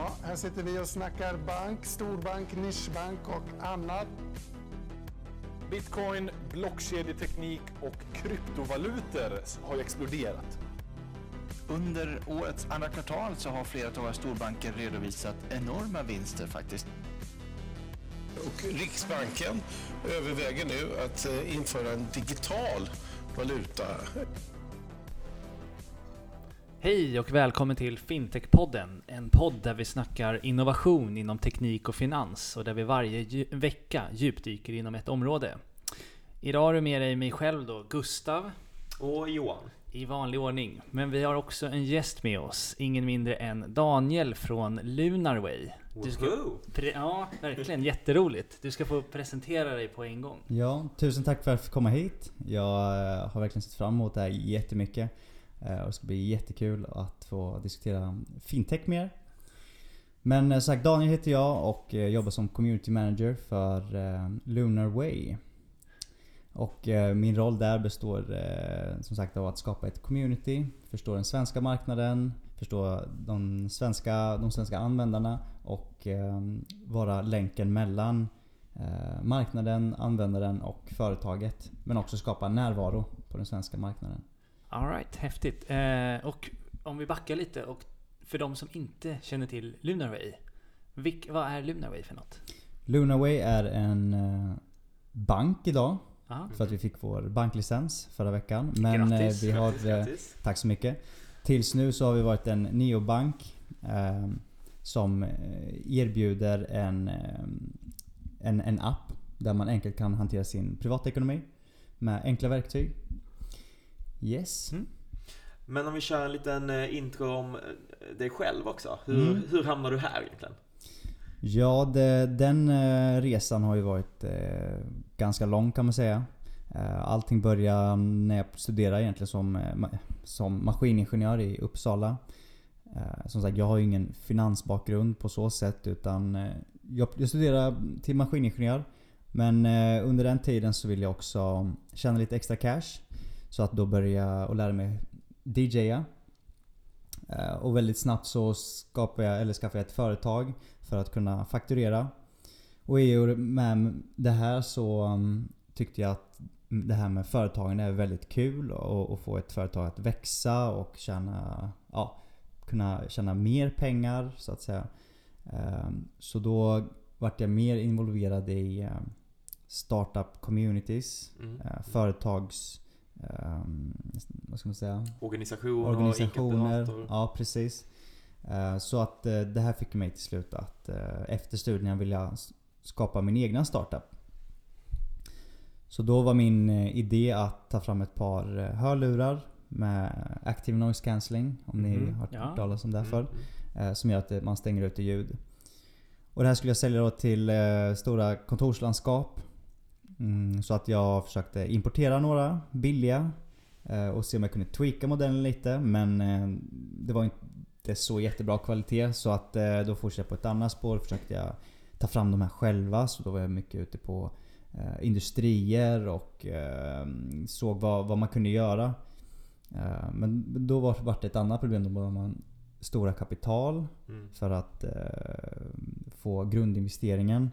Ja, här sitter vi och snackar bank, storbank, nischbank och annat. Bitcoin, blockkedjeteknik och kryptovalutor har ju exploderat. Under årets andra kvartal så har flera av våra storbanker redovisat enorma vinster faktiskt. Och Riksbanken överväger nu att eh, införa en digital valuta. Hej och välkommen till Fintech-podden. En podd där vi snackar innovation inom teknik och finans och där vi varje vecka djupdyker inom ett område. Idag har du med dig mig själv då, Gustav, Och Johan. i vanlig ordning. Men vi har också en gäst med oss, ingen mindre än Daniel från Lunarway. Du ska, ja, verkligen jätteroligt. Du ska få presentera dig på en gång. Ja, tusen tack för att jag fick komma hit. Jag eh, har verkligen sett fram emot det här jättemycket. Eh, och det ska bli jättekul att få diskutera fintech mer. Men eh, som sagt, Daniel heter jag och eh, jobbar som community manager för Lunar Way. Och min roll där består som sagt av att skapa ett community, förstå den svenska marknaden, förstå de svenska, de svenska användarna och vara länken mellan marknaden, användaren och företaget. Men också skapa närvaro på den svenska marknaden. Alright, häftigt. Eh, och om vi backar lite och för de som inte känner till Lunarway. Vilk, vad är Lunarway för något? Lunaway är en eh, bank idag. Aha. För att vi fick vår banklicens förra veckan. Men eh, Grattis. vi har... Grattis, eh, grattis. Tack så mycket. Tills nu så har vi varit en neobank eh, som erbjuder en, eh, en, en app där man enkelt kan hantera sin privatekonomi med enkla verktyg. Yes. Mm. Men om vi kör en liten eh, intro om eh, dig själv också. Hur, Mm. hur hamnar du här egentligen? Ja, det, den eh, resan har ju varit ganska lång kan man säga. Allting började när jag studerade egentligen som, som maskiningenjör i Uppsala. Som sagt, jag har ju ingen finansbakgrund på så sätt utan jag, jag studerade till maskiningenjör. Men under den tiden så ville jag också tjäna lite extra cash. Så att då började jag lära mig DJa. Eh, och väldigt snabbt så skapade jag, eller skaffade jag ett företag för att kunna fakturera. Och i och med det här så um, tyckte jag att det här med företagande är väldigt kul och, och få ett företag att växa och tjäna, ja, kunna tjäna mer pengar så att säga. Um, så då vart jag mer involverad i um, startup communities, Mm. uh, företags... Um, vad ska man säga? Organisation organisationer. och. Ja, precis. Eh, Så att eh, det här fick mig till slut att eh, efter studierna vilja skapa min egna startup. Så då var min idé att ta fram ett par hörlurar med Active Noise Cancelling, om ni Mhm. har Ja. hört talas om det Mm, förr. mm. Som gör att man stänger ute ljud. Och det här skulle jag sälja då till stora kontorslandskap. Mm, så att jag försökte importera några billiga eh, och se om jag kunde tweaka modellen lite. Men eh, det var inte så jättebra kvalitet så att eh, då fortsatte jag på ett annat spår. Försökte jag ta fram de här själva. Så då var jag mycket ute på industrier och såg vad, vad man kunde göra. Men då var var det ett annat problem. Då var man stora kapital Mm. för att få grundinvesteringen.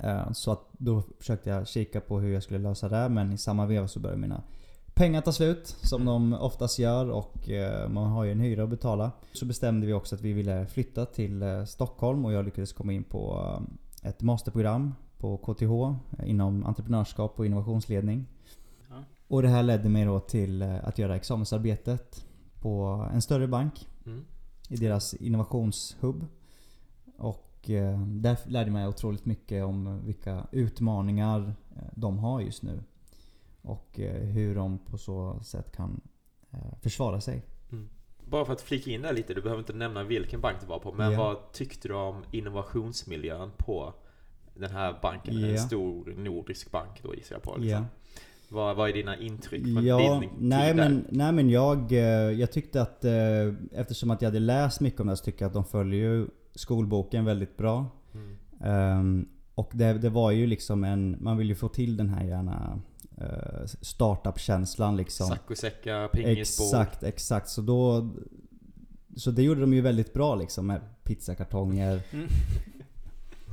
Eh, så att då försökte jag kika på hur jag skulle lösa det men i samma veva så började mina pengar ta slut som de oftast gör och eh, man har ju en hyra att betala. Så bestämde vi också att vi ville flytta till eh, Stockholm och jag lyckades komma in på ett masterprogram på KTH inom entreprenörskap och innovationsledning. Ja. Och det här ledde mig då till att göra examensarbetet på en större bank Mm. i deras innovationshubb. Och eh, där lärde jag mig otroligt mycket om vilka utmaningar eh, de har just nu. Och eh, hur de på så sätt kan försvara sig. Bara för att flika in där lite, du behöver inte nämna vilken bank du var på. Men Ja. vad tyckte du om innovationsmiljön på den här banken? Ja. En stor nordisk bank då gissar jag på. Liksom. Ja. Vad, vad är dina intryck från Ja, din tid nej där? men, nej men jag, eh, jag tyckte att eh, eftersom att jag hade läst mycket om det här så tycker jag att de följer ju skolboken väldigt bra. Mm. Ehm, och det, det var ju liksom en, man vill ju få till den här gärna eh, startup-känslan liksom. Saccosäckar, pingisbord. Exakt, exakt. Så då så det gjorde de ju väldigt bra liksom med pizzakartonger, Mm.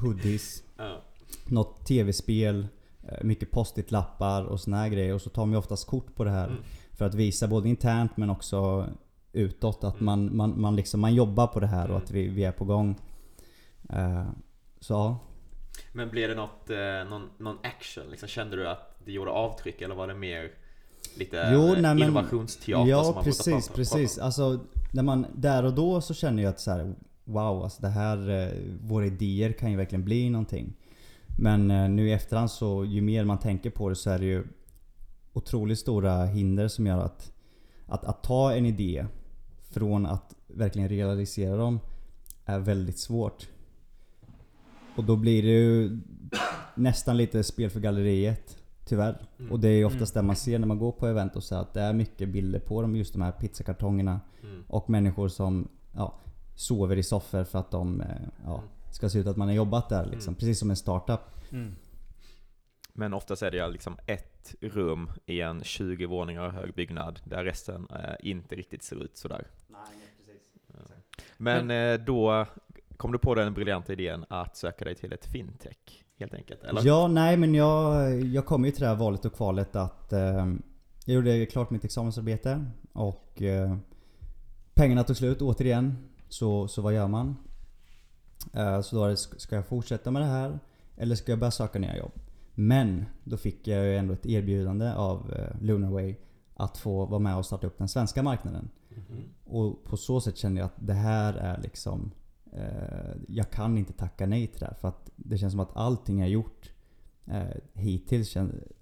hoodies, Ja. något tv-spel, mycket post-it-lappar och såna här grejer. Och så tar man ju oftast kort på det här. Mm. För att visa både internt men också utåt att Mm. man, man, man, liksom, man jobbar på det här och Mm. att vi, vi är på gång. Eh, så ja. Men blev det något, eh, någon, någon action? Liksom, kände du att det gjorde avtryck eller var det mer lite Jo, eh, nej, men- innovationsteater som Ja man brukar precis, prata- precis. prata? Alltså, när man, där och då så känner jag att så här, wow, alltså det här, eh, våra idéer kan ju verkligen bli någonting. Men eh, nu i efterhand så, ju mer man tänker på det så är det ju otroligt stora hinder som gör att, att, att ta en idé från att verkligen realisera dem är väldigt svårt. Och då blir det ju nästan lite spel för galleriet. Tyvärr. Mm. Och det är oftast det man ser när man går på event och så att det är mycket bilder på dem, just de här pizzakartongerna. Mm. Och människor som ja, sover i soffor för att de eh, ja, Mm. Ska se ut att man har jobbat där liksom. Mm. Precis som en startup. Mm. Men oftast är det liksom ett rum i en 20 våningar hög byggnad där resten eh, inte riktigt ser ut sådär. Men eh, då kom du på den briljanta idén att söka dig till ett fintech, helt enkelt? Eller? Ja, nej men jag, jag kom ju till det här valet och kvalet att eh, jag gjorde klart mitt examensarbete och eh, pengarna tog slut återigen. Så, så vad gör man? Eh, så då var det, ska jag fortsätta med det här? Eller ska jag börja söka nya jobb? Men då fick jag ju ändå ett erbjudande av eh, Lunarway att få vara med och starta upp den svenska marknaden. Mhm. Och på så sätt kände jag att det här är liksom eh, Jag kan inte tacka nej till det här för att det känns som att allting jag gjort eh, hittills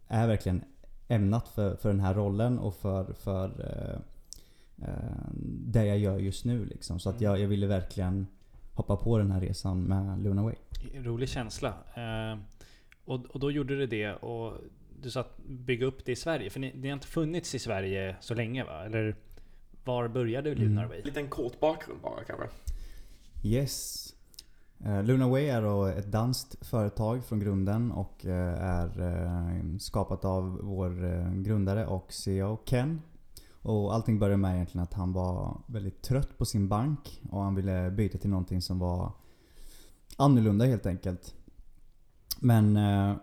är verkligen ämnat för, för den här rollen och för, för eh, eh, det jag gör just nu liksom. Så att jag, jag ville verkligen hoppa på den här resan med Lunaway. Rolig känsla. Eh, och, och då gjorde du det och du sa att bygga upp det i Sverige. För ni, ni har inte funnits i Sverige så länge va? Eller var började Mm. Lunarway? En liten kort bakgrund bara kanske. Yes. Eh, Lunaway är då ett danskt företag från grunden och eh, är eh, skapat av vår eh, grundare och CEO Ken. Och allting började med egentligen att han var väldigt trött på sin bank och han ville byta till någonting som var annorlunda helt enkelt. Men, eh,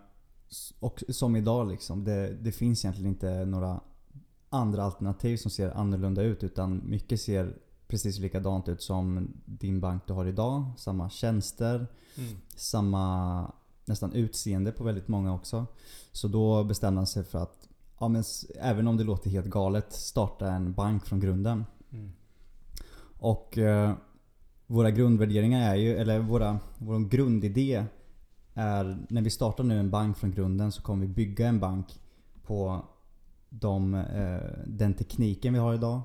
och som idag liksom, det, det finns egentligen inte några andra alternativ som ser annorlunda ut utan mycket ser precis likadant ut som din bank du har idag. Samma tjänster, Mm. samma nästan utseende på väldigt många också. Så då bestämde han sig för att, ja, men, även om det låter helt galet, starta en bank från grunden. Mm. Och eh, våra grundvärderingar är ju, eller våra, vår grundidé är när vi startar nu en bank från grunden så kommer vi bygga en bank på de, eh, den tekniken vi har idag.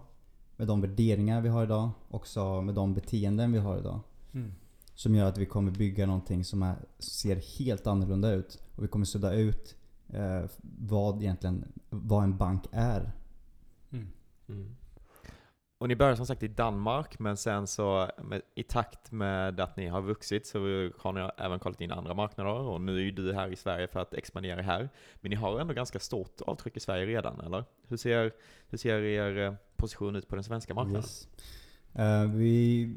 Med de värderingar vi har idag. Också med de beteenden vi har idag. Mm. Som gör att vi kommer bygga någonting som är, ser helt annorlunda ut. Och vi kommer sudda ut eh, vad egentligen vad en bank är. Mm. Och ni började som sagt i Danmark, men sen så med, i takt med att ni har vuxit så har ni även kollat in andra marknader och nu är ju du här i Sverige för att expandera här. Men ni har ändå ganska stort avtryck i Sverige redan, eller? Hur ser, hur ser er eh, position ut på den svenska marknaden? Yes. Eh, vi,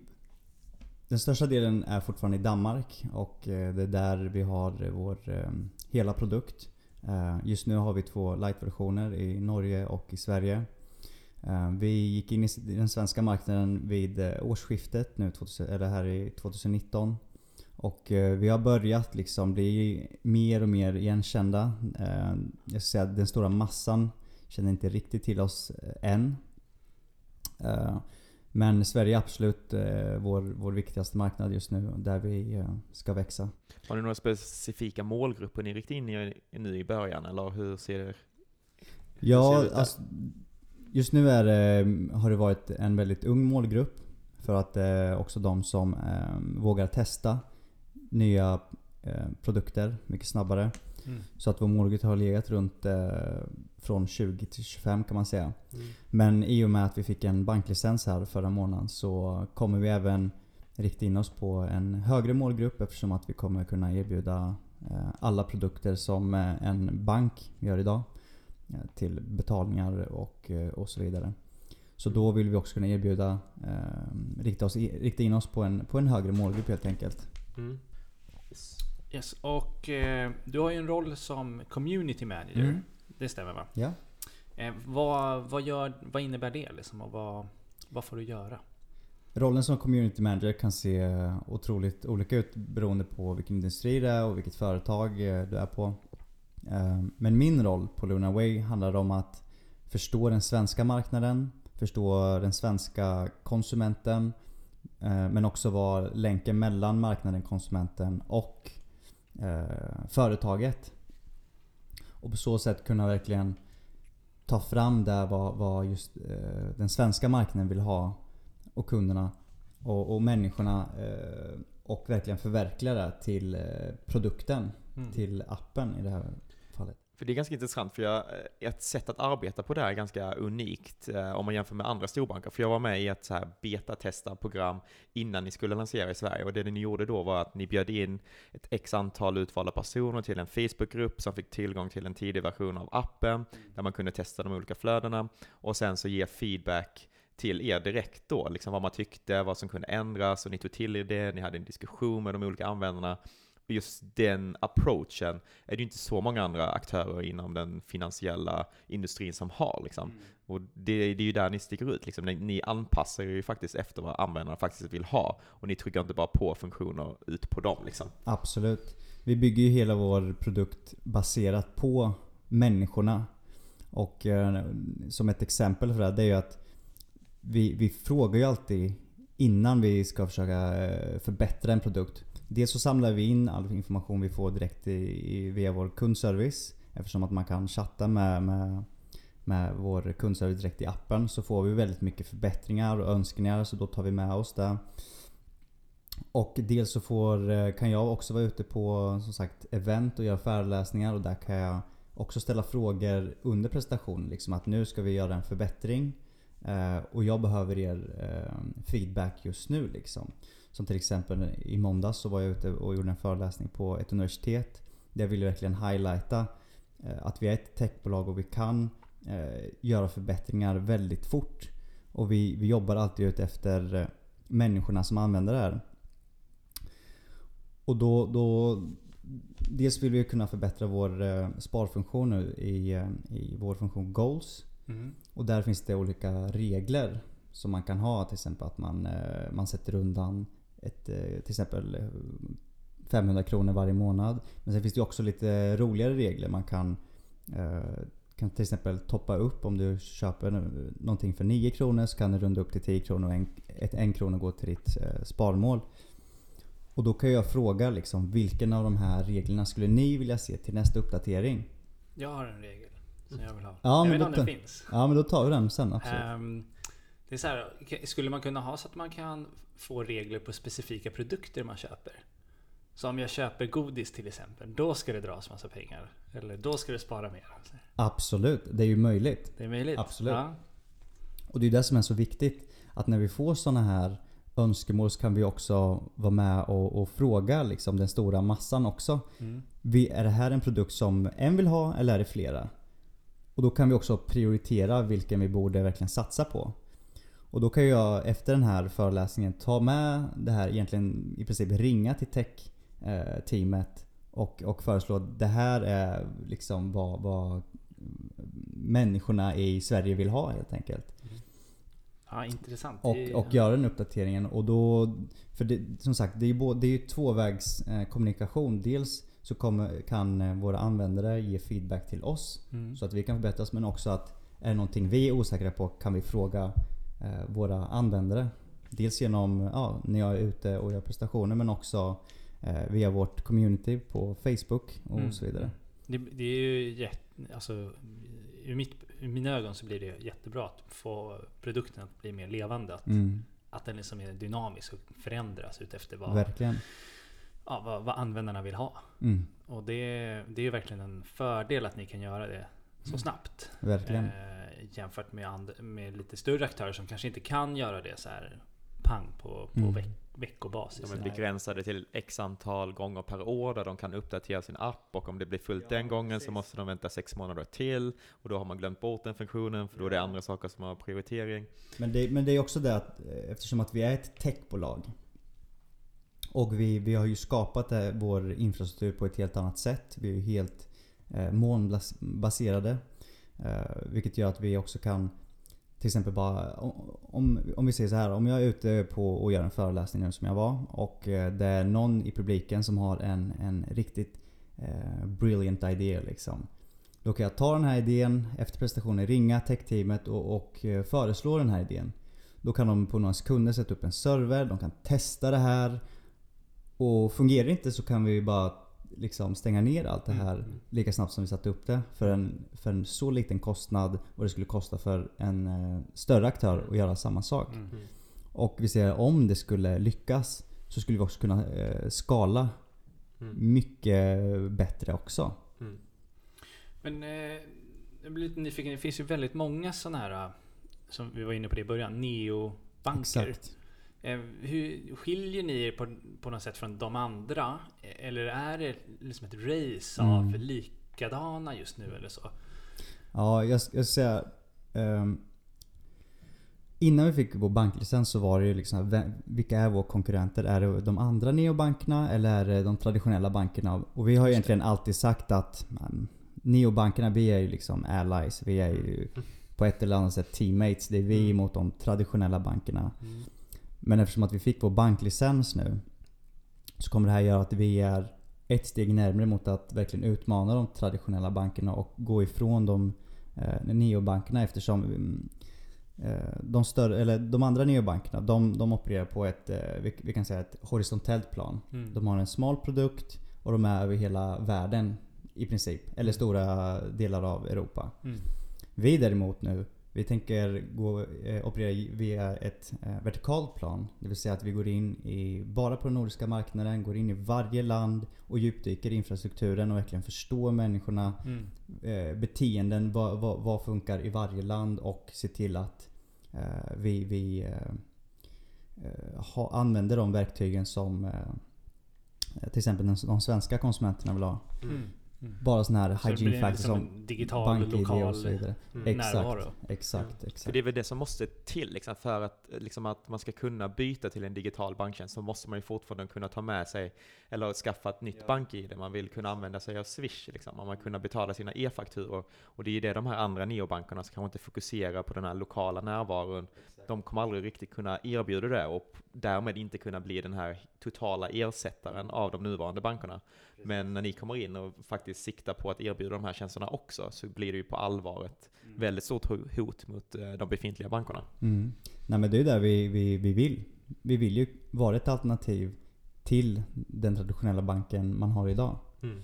den största delen är fortfarande i Danmark och eh, det är där vi har vår eh, hela produkt. Eh, just nu har vi två light-versioner i Norge och i Sverige. Eh, vi gick in i den svenska marknaden vid eh, årsskiftet nu, 2000, eller här i 2019. Och vi har börjat liksom bli mer och mer igenkända. Jag ska säga att den stora massan känner inte riktigt till oss än. Eh, Men Sverige är absolut eh, vår, vår viktigaste marknad just nu, där vi eh, ska växa. Har ni några specifika målgrupper ni riktar in er i nu i början, eller hur ser det Ja, ser det ut alltså, just nu är det, har det varit en väldigt ung målgrupp. För att är också de som eh, vågar testa nya eh, produkter mycket snabbare. Mm. Så att vår målgrupp har legat runt eh, från 20 till 25 kan man säga. Mm. Men i och med att vi fick en banklicens här förra månaden så kommer vi även rikta in oss på en högre målgrupp eftersom att vi kommer kunna erbjuda eh, alla produkter som eh, en bank gör idag. eh, Till betalningar och, och så vidare. Så då vill vi också kunna erbjuda, eh, rikta, oss, rikta in oss på en, på en högre målgrupp helt enkelt. Mm. Yes. Yes, och eh, du har ju en roll som community manager. Mm. Det stämmer va? Ja. Eh, vad, vad, gör, vad innebär det liksom? Och vad, vad får du göra? Rollen som community manager kan se otroligt olika ut beroende på vilken industri det är och vilket företag eh, du är på. Eh, Men min roll på Luna Way handlar om att förstå den svenska marknaden, förstå den svenska konsumenten, eh, men också vara länken mellan marknaden, konsumenten och företaget. Och på så sätt kunna verkligen ta fram där vad, vad just eh, den svenska marknaden vill ha och kunderna och, och människorna eh, och verkligen förverkliga det till eh, produkten, Mm. till appen i det här. För det är ganska intressant, för jag, eh, ett sätt att arbeta på det här är ganska unikt eh, om man jämför med andra storbanker. För jag var med i ett så här betatestarprogram innan ni skulle lansera i Sverige och det ni gjorde då var att ni bjöd in ett x antal utvalda personer till en Facebookgrupp som fick tillgång till en tidig version av appen där man kunde testa de olika flödena och sen så ge feedback till er direkt då, liksom vad man tyckte, vad som kunde ändras och ni tog till er det, ni hade en diskussion med de olika användarna. Just den approachen är det ju inte så många andra aktörer inom den finansiella industrin som har. Liksom. Och det, det är ju där ni sticker ut. Liksom. Ni, ni anpassar ju faktiskt efter vad användarna faktiskt vill ha. Och ni trycker inte bara på funktioner ut på dem. Liksom. Absolut. Vi bygger ju hela vår produkt baserat på människorna. Och eh, som ett exempel för det, här, det är ju att vi, vi frågar ju alltid innan vi ska försöka eh, förbättra en produkt. Dels så samlar vi in all information vi får direkt i, i, via vår kundservice. Eftersom att man kan chatta med, med, med vår kundservice direkt i appen så får vi väldigt mycket förbättringar och önskningar så då tar vi med oss det. Och dels så får, eh, kan jag också vara ute på som sagt event och göra föreläsningar och där kan jag också ställa frågor under presentationen. Liksom att nu ska vi göra en förbättring eh, och jag behöver er eh, feedback just nu. Liksom. Som till exempel i måndags så var jag ute och gjorde en föreläsning på ett universitet. Där jag ville verkligen highlighta eh, att vi är ett techbolag och vi kan eh, göra förbättringar väldigt fort. Och vi, vi jobbar alltid ut efter eh, människorna som använder det här. Och då, då Dels vill vi kunna förbättra vår sparfunktion nu i, i vår funktion Goals. Mm. Och där finns det olika regler som man kan ha. Till exempel att man, man sätter undan ett, eh, till exempel eh, 500 kronor varje månad. Men sen finns det också lite roligare regler. Man kan, eh, kan till exempel toppa upp om du köper någonting för 9 kronor så kan du runda upp till 10 kronor och en, ett, en krona går till ditt eh, sparmål. Och då kan jag fråga liksom, vilken av de här reglerna skulle ni vilja se till nästa uppdatering? Jag har en regel som jag vill ha. Ja, jag men vet inte om den finns. Ja men då tar vi den sen absolut. Ehm, det är så här, skulle man kunna ha så att man kan få regler på specifika produkter man köper? Så om jag köper godis till exempel, då ska det dras massa pengar. Eller då ska det spara mer. Absolut, det är ju möjligt. Det är möjligt. Absolut. Ja. Och det är det som är så viktigt. Att när vi får såna här önskemål så kan vi också vara med och, och fråga liksom den stora massan också. Mm. Vi, är det här en produkt som en vill ha eller är det flera? Och då kan vi också prioritera vilken vi borde verkligen satsa på. Och då kan jag efter den här föreläsningen ta med det här egentligen i princip ringa till tech-teamet och, och föreslå att det här är liksom vad, vad människorna i Sverige vill ha helt enkelt. ja, intressant. Och, och göra den uppdateringen och då... För det, som sagt, det är ju, både, det är ju tvåvägs eh, kommunikation. Dels så kommer, kan eh, våra användare ge feedback till oss Mm. så att vi kan förbättras men också att är det någonting vi är osäkra på kan vi fråga eh, våra användare. Dels genom ja, när jag är ute och gör prestationer men också eh, via vårt community på Facebook och Mm. så vidare. Det, det är ju jätte, alltså, ur, mitt, ur mina ögon så blir det jättebra att få produkten att bli mer levande. Att, Mm, att den liksom är dynamisk och förändras utefter vad, verkligen. ja, vad, vad användarna vill ha. Mm, Och det, det är ju verkligen en fördel att ni kan göra det så snabbt. verkligen. Eh, jämfört med, and, med lite större aktörer som kanske inte kan göra det så här pang på, på Mm. veck, veckobasis. De är begränsade till x antal gånger per år där de kan uppdatera sin app och om det blir fullt den gången så måste de vänta sex månader till och då har man glömt bort den funktionen för då är det andra saker som har prioritering. Men det, men det är också det att eh, eftersom att vi är ett techbolag och vi, vi har ju skapat det, vår infrastruktur på ett helt annat sätt. Vi är ju helt Eh, molnbaserade. Eh, vilket gör att vi också kan till exempel bara om, om vi säger så här. Om jag är ute på och gör en föreläsning nu som jag var och eh, det är någon i publiken som har en, en riktigt eh, brilliant idé liksom. Då kan jag ta den här idén efter presentationen, ringa techteamet och, och eh, föreslå den här idén. Då kan de på några sekunder sätta upp en server, de kan testa det här. Och fungerar det inte så kan vi bara liksom stänga ner allt det här lika snabbt som vi satte upp det. För en, för en så liten kostnad vad det skulle kosta för en eh, större aktör att göra samma sak. Mm. Och vi ser om det skulle lyckas så skulle vi också kunna eh, skala Mm. mycket bättre också. Mm. Men eh, jag blir lite nyfiken. Det finns ju väldigt många sådana här, eh, som vi var inne på det i början, neobanker. Exakt. Eh, hur skiljer ni er på, på något sätt från de andra? Eh, Eller är det liksom ett race av Mm. likadana just nu eller så? Ja, jag, jag ska säga... ehm, innan vi fick vår banklicens så var det ju liksom, vem- vilka är våra konkurrenter? Är det de andra neobankerna eller är det de traditionella bankerna? Och vi har ju egentligen alltid sagt att um, neobankerna, vi är ju liksom allies. Vi är ju på ett eller annat sätt teammates. Det är vi mot de traditionella bankerna. Men eftersom att vi fick vår banklicens nu så kommer det här göra att vi är ett steg närmare mot att verkligen utmana de traditionella bankerna och gå ifrån de eh, neobankerna eftersom mm, eh, de, större, eller de andra neobankerna de, de opererar på ett, eh, vi, vi kan säga ett horisontellt plan. Mm. De har en smal produkt och de är över hela världen i princip. Eller stora delar av Europa. Mm. Vi däremot nu, vi tänker gå, eh, operera via ett eh, vertikalt plan. Det vill säga att vi går in i, bara på den nordiska marknaden, går in i varje land och djupdyker i infrastrukturen och verkligen förstår människorna, Mm. eh, beteenden, vad, vad, vad funkar i varje land och se till att eh, vi, vi eh, eh, ha, använder de verktygen som till exempel de svenska konsumenterna vill ha. Mm. Mm. Bara sådana här Så hygiene factors liksom som digital, bank-id lokal och så vidare. Mm. Exakt, närvaro. exakt, För exakt. det är väl det som måste till liksom, för att, liksom, att man ska kunna byta till en digital banktjänst så måste man ju fortfarande kunna ta med sig eller skaffa ett nytt bank-id. Man vill kunna använda sig av Swish, liksom. man vill kunna betala sina e-fakturor. Och det är ju det de här andra neobankerna som kanske inte fokuserar på den här lokala närvaron. De kommer aldrig riktigt kunna erbjuda det och därmed inte kunna bli den här totala ersättaren av de nuvarande bankerna. Men när ni kommer in och faktiskt siktar på att erbjuda de här tjänsterna också så blir det ju på allvar ett väldigt stort ho- hot mot eh, de befintliga bankerna. Mm. Nej men det är där vi, vi, vi vill. Vi vill ju vara ett alternativ till den traditionella banken man har idag. Mm.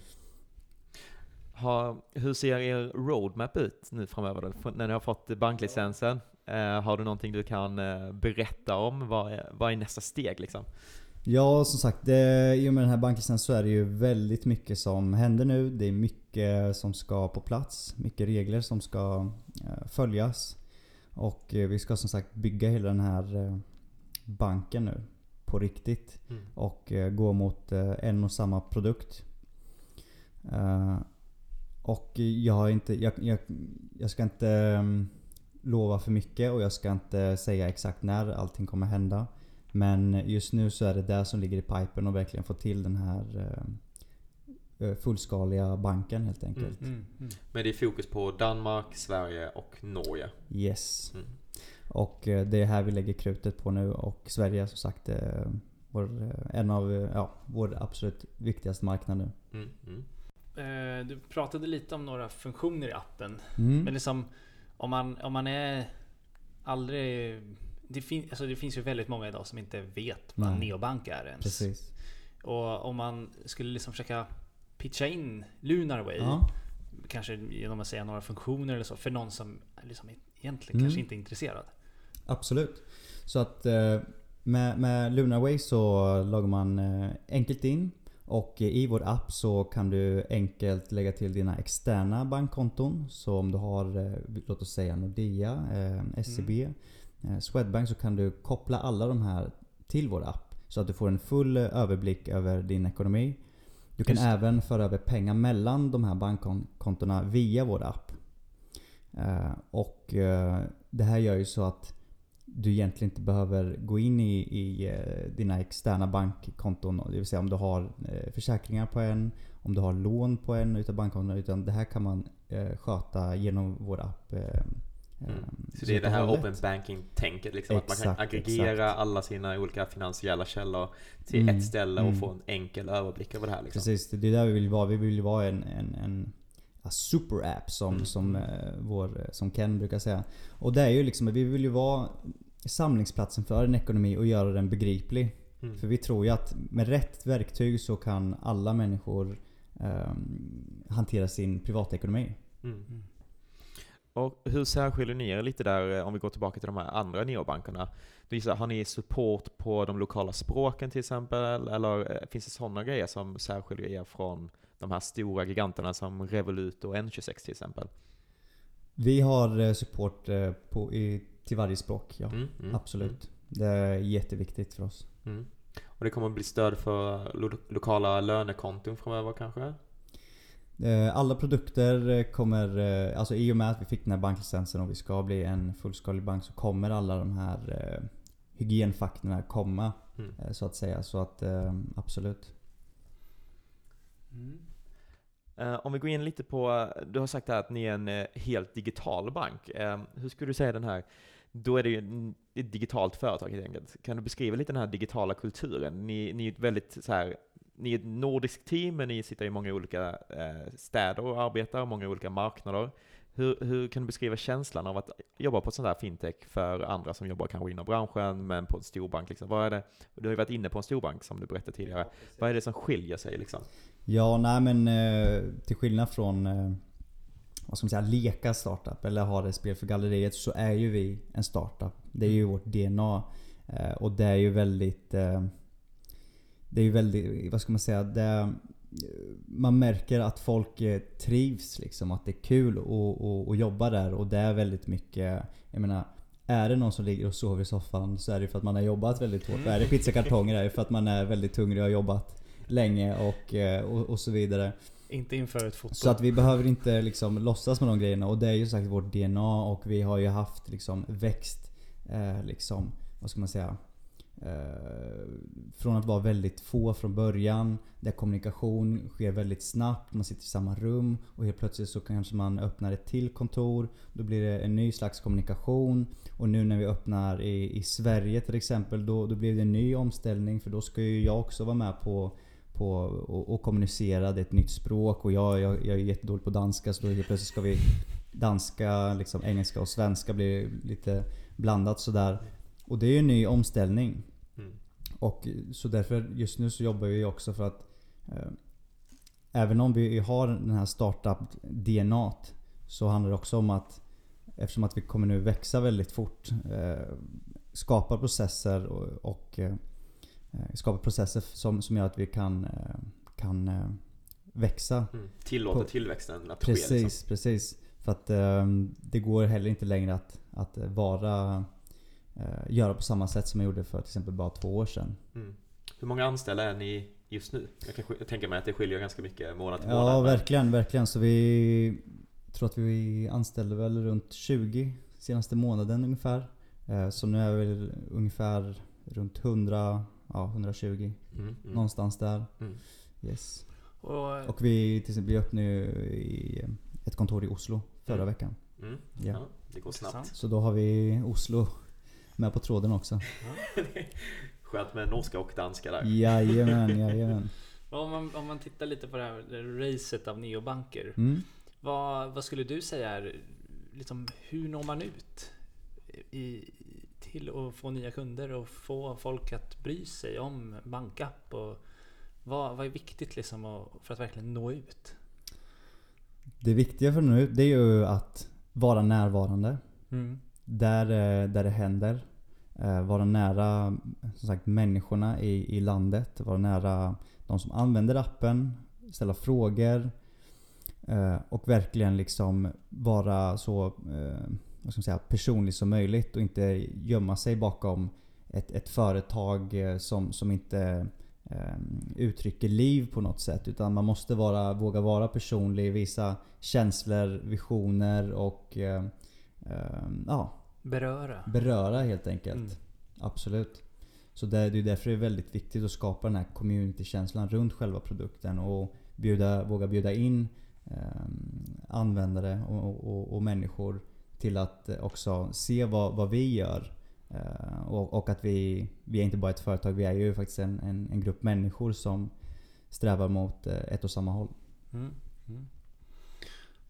Ha, hur ser er roadmap ut nu framöver då? När ni har fått banklicensen, eh, har du någonting du kan eh, berätta om? Vad är, vad är nästa steg liksom? Ja, som sagt, det, i och med den här banklicensen så är det ju väldigt mycket som händer nu. Det är mycket som ska på plats. Mycket regler som ska eh, följas. Och eh, vi ska som sagt bygga hela den här eh, banken nu. På riktigt. Mm. Och gå mot en och samma produkt. Och jag har inte... Jag, jag, jag ska inte mm, lova för mycket och jag ska inte säga exakt när allting kommer hända. Men just nu så är det där som ligger i pipen och verkligen få till den här eh, fullskaliga banken helt enkelt. Mm. Mm. Men det är fokus på Danmark, Sverige och Norge. Yes. Mm. Och eh, det är här vi lägger krutet på nu och Sverige är som sagt eh, vår, eh, en av eh, ja, vår absolut viktigaste marknad nu. Mm. Mm. Eh, Du pratade lite om några funktioner i appen. Mm. Men liksom om man, om man är aldrig... Det, fin, alltså det finns ju väldigt många idag som inte vet vad Nej. neobank är ens. Precis. Och om man skulle liksom försöka pitcha in Lunarway. Ja. Kanske genom att säga några funktioner eller så. För någon som liksom egentligen Mm. kanske inte är intresserad. Absolut. Så att eh, med, med Lunarway så loggar man eh, enkelt in. Och i vår app så kan du enkelt lägga till dina externa bankkonton. Så om du har, eh, låt oss säga Nordea, SEB. eh, Swedbank så kan du koppla alla de här till vår app. Så att du får en full eh, överblick över din ekonomi. Du kan Just även föra över pengar mellan de här bankkontona via vår app. Eh, och eh, det här gör ju så att du egentligen inte behöver gå in i, i eh, dina externa bankkonton. Det vill säga om du har eh, försäkringar på en, om du har lån på en utav bankkontona. Utan det här kan man eh, sköta genom vår app. Eh, Mm. eh, Så det är det här open banking-tänket, liksom, att man kan Exakt, aggregera exakt. alla sina olika finansiella källor till Mm, ett ställe och mm. få en enkel överblick över det här. Liksom. Precis, det är där vi vill vara. Vi vill ju vara en, en, en a super app som, Mm. som, eh, vår, som Ken brukar säga. Och det är ju liksom, vi vill ju vara samlingsplatsen för en ekonomi och göra den begriplig. Mm. För vi tror ju att med rätt verktyg så kan alla människor ehm, hantera sin privatekonomi. Mm. Och hur särskiljer ni er lite där, eh, om vi går tillbaka till de här andra neobankerna? Har ni support på de lokala språken till exempel? Eller eh, finns det sådana grejer som särskiljer er från de här stora giganterna som Revolut och N26 till exempel? Vi har eh, support på, i, till varje språk, ja. Mm, mm, Absolut. Det är jätteviktigt för oss. Mm. Och det kommer att bli stöd för lo- lokala lönekonton framöver kanske? Eh, Alla produkter eh, kommer, eh, alltså i och med att vi fick den här banklicensen och vi ska bli en fullskalig bank så kommer alla de här hygienfaktorerna komma. Mm. Så att säga. Så att absolut. Mm. Om vi går in lite på, du har sagt att ni är en helt digital bank. Hur skulle du säga den här, då är det ju ett digitalt företag helt enkelt. Kan du beskriva lite den här digitala kulturen? Ni, ni är ett väldigt så här, ni är ett nordiskt team, men ni sitter i många olika eh, städer och arbetar, många olika marknader. Hur, hur kan du beskriva känslan av att jobba på sån där fintech för andra som jobbar kanske inom branschen, men på en storbank? Liksom? Vad är det, du har ju varit inne på en storbank som du berättade tidigare. Vad är det som skiljer sig liksom? Ja, nej men eh, till skillnad från eh, vad ska man säga, leka startup eller ha det spel för galleriet så är ju vi en startup. Det är ju vårt DNA. Och det är ju väldigt... Det är ju väldigt, vad ska man säga? Det, man märker att folk eh, trivs liksom. Att det är kul att, att, att jobba där och det är väldigt mycket... Jag menar, är det någon som ligger och sover i soffan så är det för att man har jobbat väldigt hårt. Är det pizzakartonger är det för att man är väldigt hungrig och har jobbat länge och, eh, och, och så vidare. Inte inför ett foto. Så att vi behöver inte liksom låtsas med de grejerna och det är ju sagt vårt DNA och vi har ju haft liksom växt eh, liksom, vad ska man säga? Eh, från att vara väldigt få från början, där kommunikation sker väldigt snabbt, man sitter i samma rum och helt plötsligt så kanske man öppnar ett till kontor. Då blir det en ny slags kommunikation. Och nu när vi öppnar i, i Sverige till exempel, då, då blir det en ny omställning för då ska ju jag också vara med på på och, och kommunicera, det är ett nytt språk och jag, jag, jag är jättedålig på danska så då helt plötsligt ska vi danska, liksom, engelska och svenska blir lite blandat sådär. Och det är ju en ny omställning. Mm. Och så därför just nu så jobbar vi också för att eh, Även om vi har den här startup-DNA så handlar det också om att Eftersom att vi kommer nu växa väldigt fort eh, Skapa processer och, och eh, skapa processer som, som gör att vi kan, eh, kan eh, växa. Mm. Tillåter På- tillväxten att Precis, ske liksom. precis. För att eh, det går heller inte längre att, att vara eh, göra på samma sätt som jag gjorde för till exempel bara två år sedan. Mm. Hur många anställda är ni just nu? Jag kan tänka mig att det skiljer ganska mycket månad till månad. Ja, men- verkligen, verkligen. Så vi tror att vi anställde väl runt 20 senaste månaden ungefär. Eh, Så nu är vi ungefär runt 100, ja 120. Mm, mm. Någonstans där. Mm. Yes. Och, Och vi till exempel vi öppnade ju i ett kontor i Oslo förra Mm. veckan. Mm. Ja. Ja, det går snabbt. Så då har vi Oslo med på tråden också. Skönt med norska och danska där. Jajamän, jajamän. om, man, om man tittar lite på det här racet av neobanker. Mm. Vad, vad skulle du säga är, liksom, hur når man ut i, till att få nya kunder och få folk att bry sig om bankapp? Och vad, vad är viktigt liksom för att verkligen nå ut? Det viktiga för nu det är ju att vara närvarande. Mm. Där, eh, där det händer. Eh, vara nära som sagt, människorna i, i landet. Vara nära de som använder appen. Ställa frågor. Eh, och verkligen liksom vara så... vad ska man säga, personlig som möjligt och inte gömma sig bakom ett, ett företag som, som inte uttrycker liv på något sätt. Utan man måste vara, våga vara personlig, visa känslor, visioner och eh, ja, Beröra. beröra helt enkelt. Mm. Absolut. Så det, är därför det är väldigt viktigt att skapa den här community-känslan runt själva produkten och bjuda, våga bjuda in eh, användare och, och, och människor till att också se vad, vad vi gör. Eh, och, och att vi, vi är inte bara ett företag, vi är ju faktiskt en, en, en grupp människor som strävar mot eh, ett och samma håll. Mm. Mm.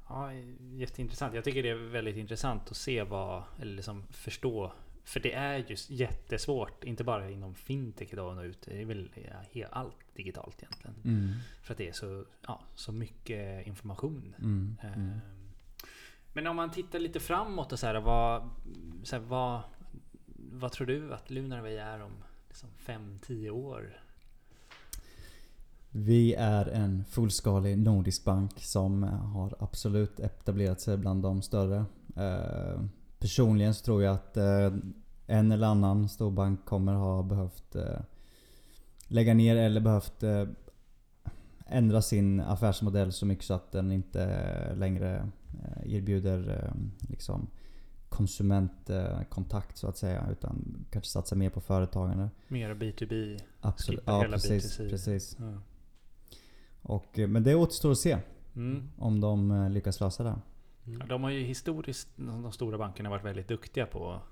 Ja, jätteintressant. Jag tycker det är väldigt intressant att se vad, eller liksom förstå. För det är just jättesvårt, inte bara inom fintech idag att nå ut. Det är väl allt digitalt egentligen. Mm. För att det är så, ja, så mycket information. Mm. Mm. Ehm, Men om man tittar lite framåt och så här, vad, så här, vad, vad tror du att Lunarway är om liksom 5-10 år? Vi är en fullskalig nordisk bank som har absolut etablerat sig bland de större. Eh, personligen så tror jag att eh, en eller annan storbank kommer ha behövt eh, lägga ner eller behövt eh, ändra sin affärsmodell så mycket så att den inte längre eh, erbjuder eh, liksom konsumentkontakt så att säga. Utan kanske satsa mer på företagande. Mer B2B? Absolut. Ja hela precis. B2C. precis. Ja. Och, eh, men det återstår att se Mm. om de eh, lyckas lösa det. Ja, de har ju historiskt, de stora bankerna, varit väldigt duktiga på att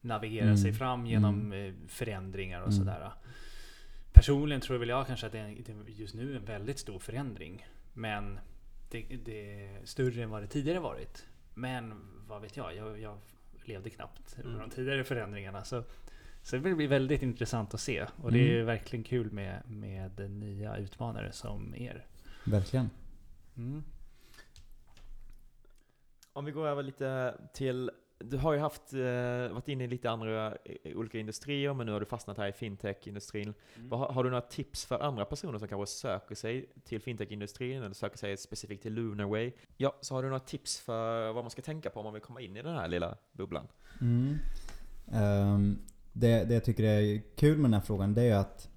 navigera Mm. sig fram genom Mm. eh, förändringar och Mm. sådär. Personligen tror väl jag kanske att det är det är just nu en väldigt stor förändring. Men det, det är större än vad det tidigare varit. Men vad vet jag? Jag, jag levde knappt under Mm. de tidigare förändringarna. Så, så det blir väldigt intressant att se. Och det är Mm. verkligen kul med, med nya utmanare som er. Verkligen. Mm. Om vi går över lite till, du har ju haft, eh, varit inne i lite andra eh, olika industrier, men nu har du fastnat här i fintech-industrin. Vad Har, har du några tips för andra personer som kanske söker sig till fintech-industrin, eller söker sig specifikt till Lunarway? Ja, så har du några tips för vad man ska tänka på om man vill komma in i den här lilla bubblan? Mm. Det, det jag tycker är kul med den här frågan det är ju att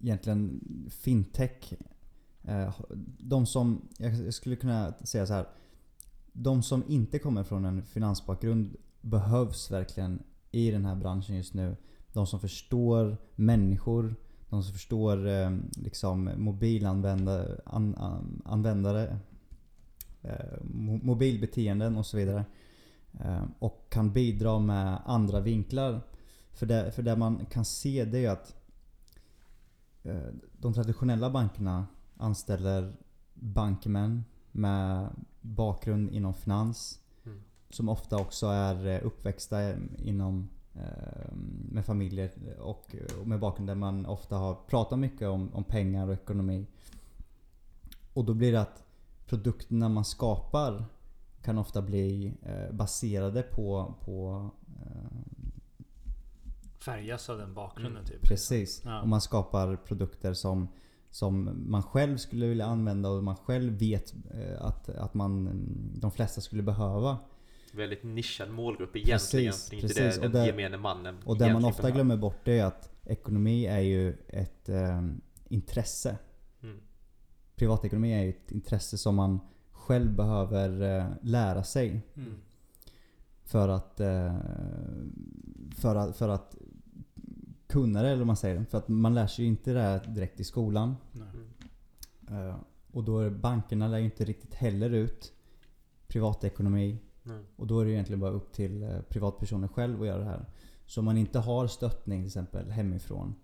egentligen fintech eh, De som, jag skulle kunna säga så här. De som inte kommer från en finansbakgrund behövs verkligen i den här branschen just nu. De som förstår människor, de som förstår eh, liksom mobilanvändare, an, an, användare, eh, mobilbeteenden och så vidare. Och kan bidra med andra vinklar. För det, för det man kan se det är att eh, de traditionella bankerna anställer bankmän med bakgrund inom finans. Mm. Som ofta också är eh, uppväxta inom eh, med familjer och med bakgrund där man ofta har pratat mycket om, om pengar och ekonomi. Och då blir det att produkterna man skapar kan ofta bli baserade på, på Färgas av den bakgrunden Mm. typ. Precis. Ja. Och man skapar produkter som, som man själv skulle vilja använda och man själv vet eh, att, att man, mm, de flesta skulle behöva. Väldigt nischad målgrupp egentligen. Precis, det är inte precis. det Och det- gemene mannen Och det man ofta behöver. glömmer bort det är att ekonomi är ju ett eh, intresse. Mm. Privatekonomi är ju ett intresse som man själv behöver eh, lära sig. Mm. För att, eh, för att, för att kunna det eller vad man säger. För att man lär sig ju inte det här direkt i skolan. Nej. Eh, och då är bankerna lär ju inte riktigt heller ut privatekonomi. Mm. Och då är det egentligen bara upp till eh, privatpersoner själv att göra det här. Så om man inte har stöttning till exempel hemifrån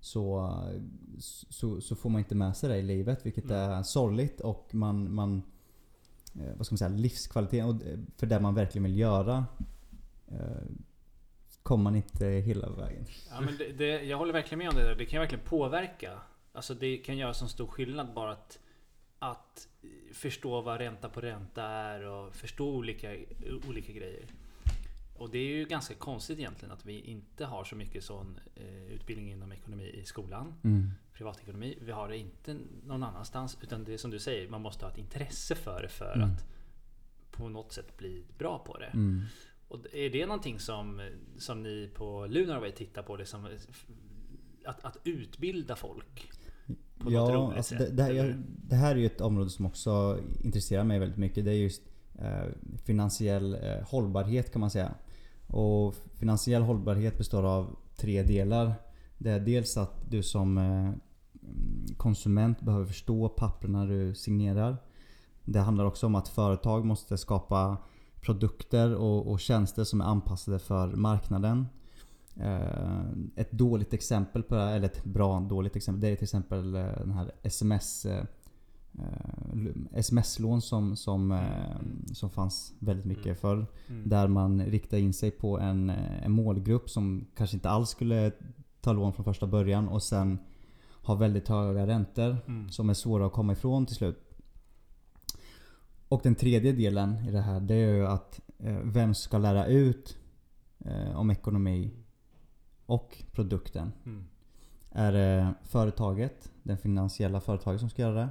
så, eh, så, så får man inte med sig det i livet vilket Nej. är sorgligt och man, man vad ska man säga, livskvalitet och det- för det man verkligen vill göra kommer man inte hela vägen. Ja, men det, det, jag håller verkligen med om det där. Det kan verkligen påverka. Alltså det kan göra så stor skillnad bara att, att förstå vad ränta på ränta är och förstå olika, olika grejer. Och det är ju ganska konstigt egentligen att vi inte har så mycket sån eh, utbildning inom ekonomi i skolan. Mm. Privatekonomi. Vi har det inte någon annanstans. Utan det är som du säger, man måste ha ett intresse för det för Mm. att på något sätt bli bra på det. Mm. Och är det någonting som, som ni på Lunarway tittar på? Liksom, att, att utbilda folk? På något Ja, roligt alltså sätt? det, det, här, jag- det här är ju ett område som också intresserar mig väldigt mycket. Det är just eh, finansiell eh, hållbarhet kan man säga. Och finansiell hållbarhet består av tre delar. Det är dels att du som eh, konsument behöver förstå papperna du signerar. Det handlar också om att företag måste skapa produkter och, och tjänster som är anpassade för marknaden. Eh, ett dåligt exempel på det här, eller ett bra dåligt exempel, det är till exempel eh, den här sms eh, eh, sms-lån som, som, som fanns väldigt mycket Mm. förr. Mm. Där man riktar in sig på en, en målgrupp som kanske inte alls skulle ta lån från första början och sen har väldigt höga räntor Mm. som är svåra att komma ifrån till slut. Och den tredje delen i det här det är ju att eh, vem ska lära ut eh, om ekonomi och produkten. Mm. Är det företaget, den finansiella företaget som ska göra det?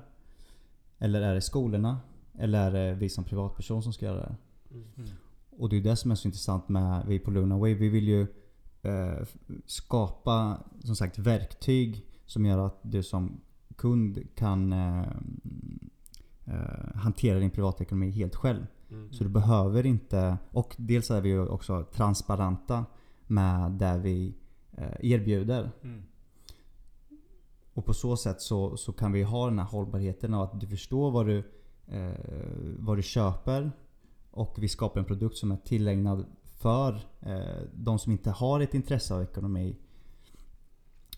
Eller är det skolorna? Eller är det vi som privatperson som ska göra det? Mm. Och det är det som är så intressant med vi på Lunaway. Vi vill ju eh, skapa som sagt verktyg som gör att du som kund kan eh, eh, hantera din privatekonomi helt själv. Mm. Så du behöver inte... Och dels är vi också transparenta med det vi eh, erbjuder. Mm. Och på så sätt så, så kan vi ha den här hållbarheten av att du förstår vad du, eh, vad du köper. Och vi skapar en produkt som är tillägnad för eh, de som inte har ett intresse av ekonomi.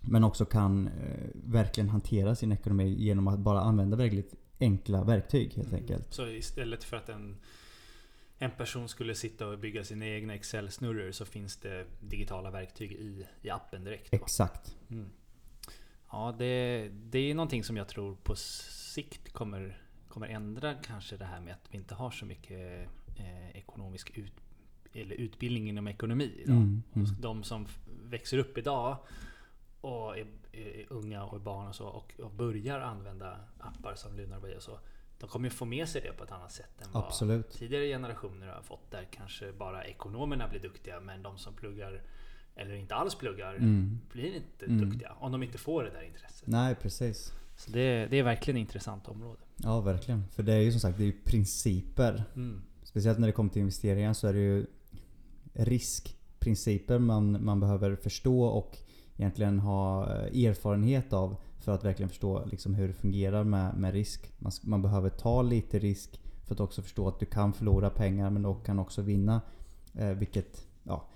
Men också kan eh, verkligen hantera sin ekonomi genom att bara använda väldigt enkla verktyg helt Mm. enkelt. Så istället för att en, en person skulle sitta och bygga sina egna Excel-snurror så finns det digitala verktyg i, i appen direkt. då. Exakt. Mm. Ja, det, det är någonting som jag tror på sikt kommer, kommer ändra kanske det här med att vi inte har så mycket eh, ekonomisk ut, eller utbildning inom ekonomi idag. Mm, mm. De som växer upp idag och är, är unga och är barn och så och, och börjar använda appar som Lunarway och så. De kommer ju få med sig det på ett annat sätt än vad Absolut. tidigare generationer har fått. Där kanske bara ekonomerna blir duktiga men de som pluggar eller inte alls pluggar Mm. blir inte Mm. duktiga. Om de inte får det där intresset. Nej precis. Så det, det är verkligen ett intressant område. Ja verkligen. För det är ju som sagt det är ju principer. Mm. Speciellt när det kommer till investeringar så är det ju riskprinciper man, man behöver förstå och egentligen ha eh, erfarenhet av för att verkligen förstå liksom hur det fungerar med, med risk. Man, man behöver ta lite risk för att också förstå att du kan förlora pengar men du kan också vinna. Eh, vilket ja,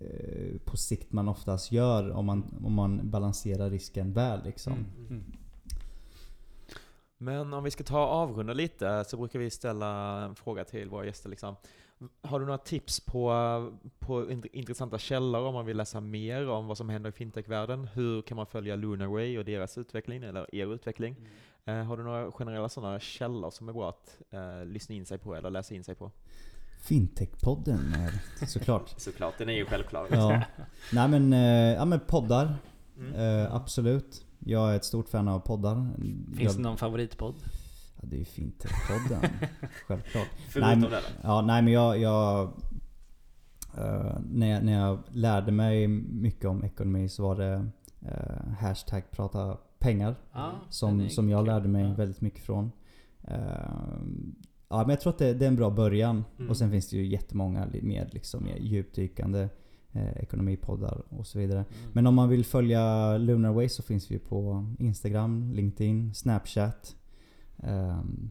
eh, på sikt man oftast gör om man, om man balanserar risken väl. Liksom. Mm. Mm. Men om vi ska ta och avrunda lite så brukar vi ställa en fråga till våra gäster. Liksom. Har du några tips på, på int- intressanta källor om man vill läsa mer om vad som händer i fintech-världen? Hur kan man följa Lunarway och deras utveckling, eller er utveckling? Eh, har du några generella sådana källor som är bra att eh, lyssna in sig på eller läsa in sig på? Fintech-podden är såklart. Såklart, den är ju självklar. Ja. Nej men, eh, ja, men poddar. Mm. Eh, absolut. Jag är ett stort fan av poddar. Finns jag, det någon favoritpodd? Ja, det är ju Fintech-podden. Självklart. Förutom nej, men? Ja, nej men jag... jag eh, när, jag, när jag lärde mig mycket om ekonomi så var det eh, hashtag prata pengar. Den Som, som jag lärde mig Ja. väldigt mycket från. Eh, ja men jag tror att det, det är en bra början. Mm. Och sen finns det ju jättemånga mer liksom mer djupdykande eh, ekonomipoddar och så vidare. Mm. Men om man vill följa Lunarway så finns vi på Instagram, LinkedIn, Snapchat. Ehm,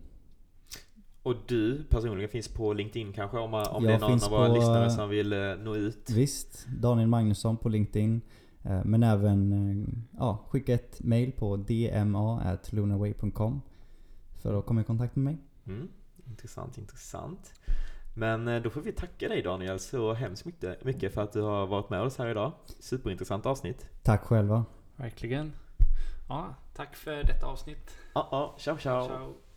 Och du personligen finns på LinkedIn kanske? Om, man, om det är någon av våra på- lyssnare som vill eh, nå ut? visst, Daniel Magnusson på LinkedIn. Eh, men även eh, ja, skicka ett mail på dma.lunarway.com för att komma i kontakt med mig. Mm. Intressant, intressant. Men då får vi tacka dig Daniel så hemskt mycket, mycket för att du har varit med oss här idag. Superintressant avsnitt. Tack själva. Verkligen. Ja, tack för detta avsnitt. Ja, ja, ciao ciao. Ciao.